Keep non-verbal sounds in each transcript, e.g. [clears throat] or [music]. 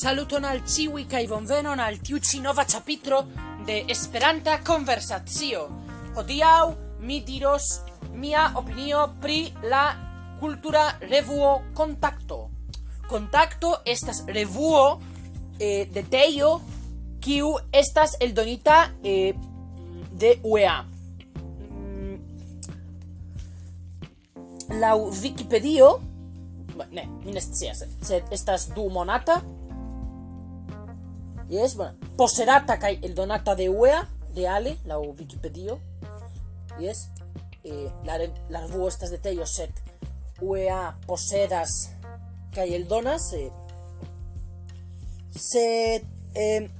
Saluton al ciui kai bonvenon al tiu ci nova capitro de Esperanta Conversazio. Hodiau mi diros mia opinio pri la cultura revuo Contacto. Contacto estas revuo eh, de Teio kiu estas eldonita eh, de UEA. Mm. La Wikipedio, ne, mi ne scias, sed estas du monata Yes, bueno, poserata kai el donata de UEA, de Ale, la Wikipedia. Yes, eh, la, la revuo estas de teio set UEA posedas kai el donas. Eh, set [clears throat] eh,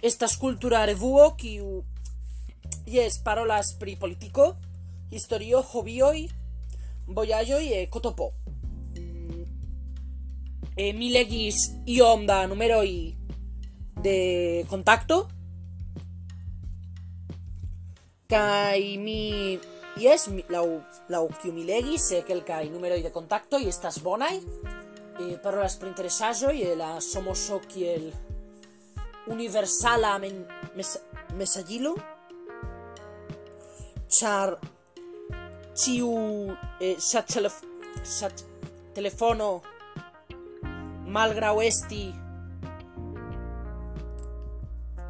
estas cultura revuo kiu yes, parolas pri politico, historio, hobioi, voyajoi e kotopo. Mm, eh, mi legis iom da numeroi de contacto. Kai mi Yes, la la kiu mi legis, se kel kai numero de contacto y estas bonai e parolas pri interesaĵoj, y la somoso kiel universala men, mes, mesagilo, char tiu eh, sat, telef, sat telefono malgrau esti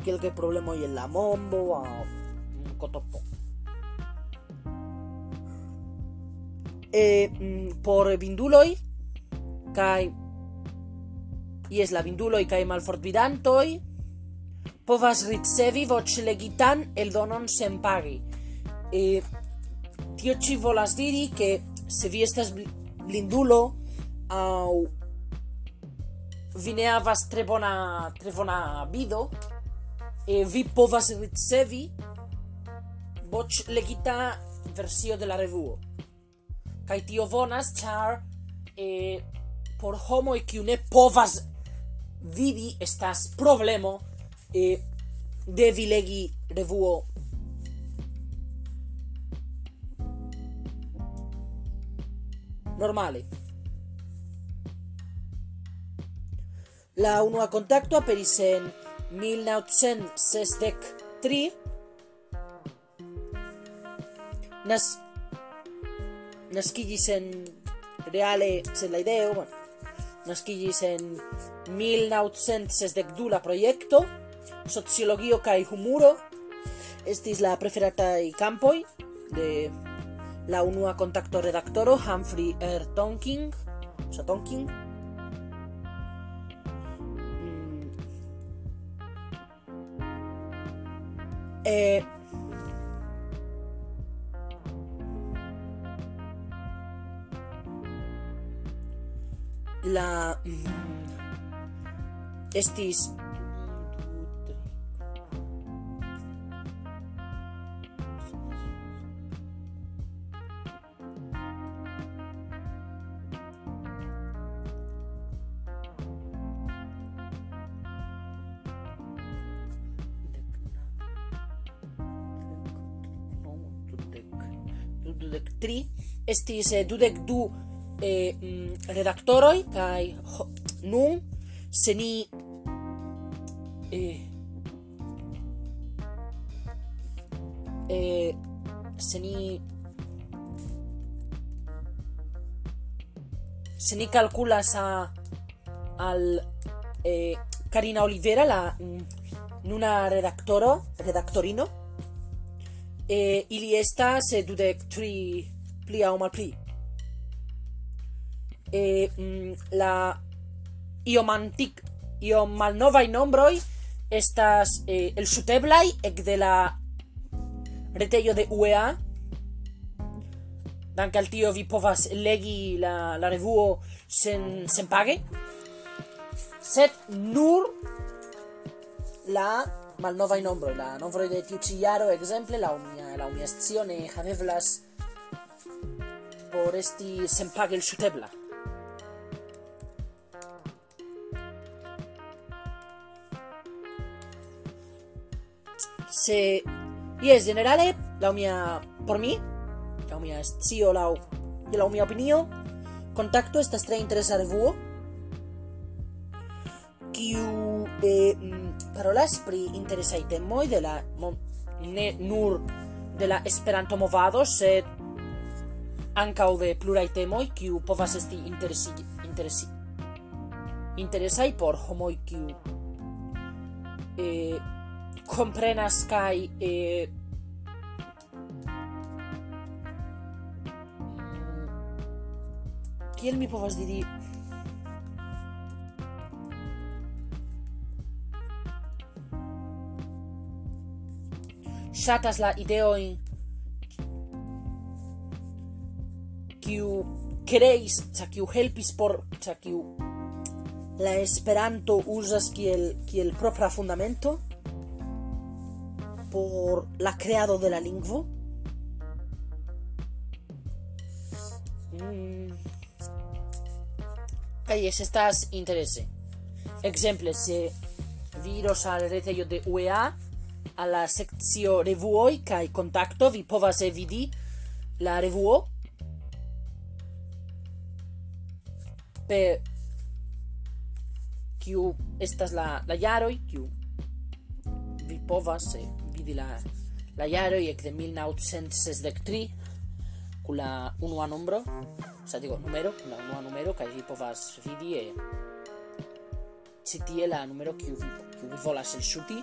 pri kelkaj problemoj en la mondo aŭ kotopo. E, mm, por vinduloj kaj jes la vinduloj kaj malfortvidantoj povas ricevi voĉlegitan eldonon senpage. E, tio ci volas diri che se vi estas blindulo au vi ne havas tre bona tre bona vido e vi povas ricevi voĉ legita versio de la revuo. Kaj tio vonas, ĉar e por homoj kiu ne povas vidi estas problemo e devi legi revuo normale. La unua contacto aperis en 1963 nas nasquillis en reale sen la ideo bueno, nasquillis en 1962 la proyecto sociologio kai humuro estis la preferata i campoi de la unua contacto redactoro Humphrey R. Tonking o sea, Tonking Eh, la mm, estis dudec tri, estis eh, dudec du eh, mm, redaktoroi, kai nun, se ni... Eh, eh, se ni... Se ni calculas a, al eh, Karina Olivera, la mm, nuna redaktoro, redaktorino, e ili estas dudec tri pli au mal pli. E mm, la iom antic, iom malnovaj nombroj estas eh, el elŝuteblaj ekde la retejo de UEA. Dank al tio vi povas legi la, la revuo sen, sen page. Sed nur la malnovaj nombroj, la nombroj de tiu ĉi jaro ekzemple laŭ mia laŭ mia scio ne haveblas por esti senpage elŝutebla. Se jes ĝenerale laŭ mia por mi laŭ mia scio laŭ laŭ mia opinio kontakto estas tre interesa revuo kiu eh, parolas pri interesaj temoj de la ne nur de la Esperanto movado, sed ankaŭ de pluraj temoj kiu povas esti interesi, interesi, interesaj por homoj kiu eh, komprenas kaj eh, kiel mi povas diri shatas la ideo in kiu creis cha kiu helpis por cha kiu la esperanto usas kiel kiel propra fundamento por la creado de la lingvo? Mm. Kai es estas interese. Exemple, se viros al retejo de UEA alla sectio revuoi kai contacto vi povas vidi la revuo? Per kiu estas la la jaroi kiu vi povas vidi la la jaroj ekde 1963 con la unua nombro sa digo numero kun la unua numero kaj vi povas vidi e ĉi tie la numero kiu vi kiu vi volas elŝuti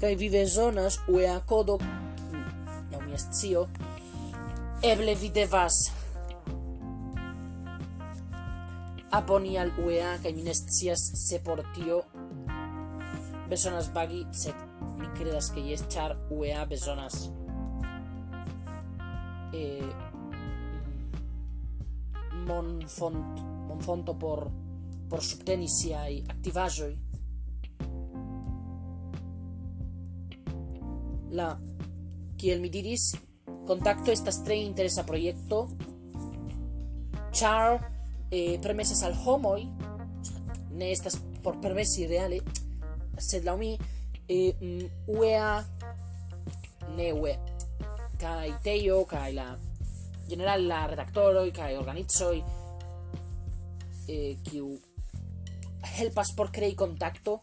kai vive zonas u e akodo mm, no mi scio eble vi devas aboni al UEA kai mi nescias se por tio bezonas bagi se mi credas ke jes char UEA bezonas e mon font mon fonto por por subteni siai activajoi. La kiel mi diris contacto estas tre interesa proyecto. Char eh, al homoi ne estas por permesi reale sed la mi e mm, UEA ne UE kai teio kai la general la redaktoro kai organizo e kiu helpas por crei contacto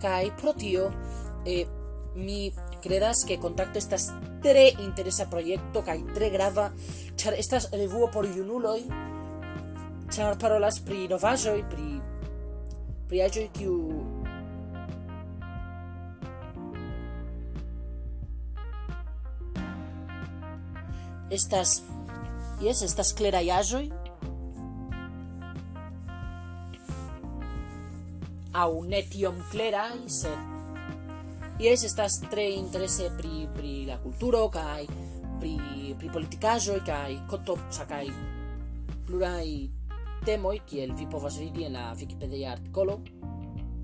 kai pro tio eh, mi credas que contacto estas tre interesa proyecto kai tre grava char estas revuo por junuloi char parolas pri i pri pri aĵoj kiu estas Yes, estas clera aĵoj au netiom clera sed Ies estas tre interese pri, pri la culturo, kai pri, pri politicajo, kai koto sakai plurai temoi, kiel vi povas vidi en la Wikipedia articolo,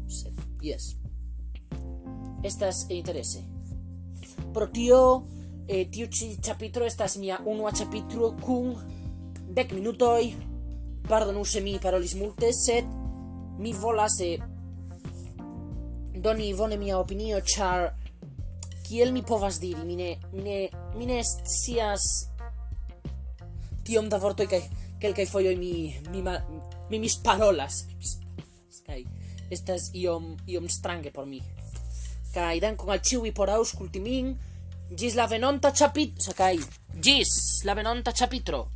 sed yes. Estas interese. Pro tio, eh, tiu ĉi ĉapitro estas mia unua ĉapitro kun dek minutoj. Pardonu se mi parolis multe, sed mi volas eh, doni vone mia opinio, char kiel mi povas diri, mi ne, ne, mi ne scias tiom da vortoi kai kelkai fojoj mi mi, ma, mi mis parolas kai estas iom iom strange por mi. Kai dan con al ĉiuj por aus min. Gis la venonta chapit sakai gis la venonta chapitro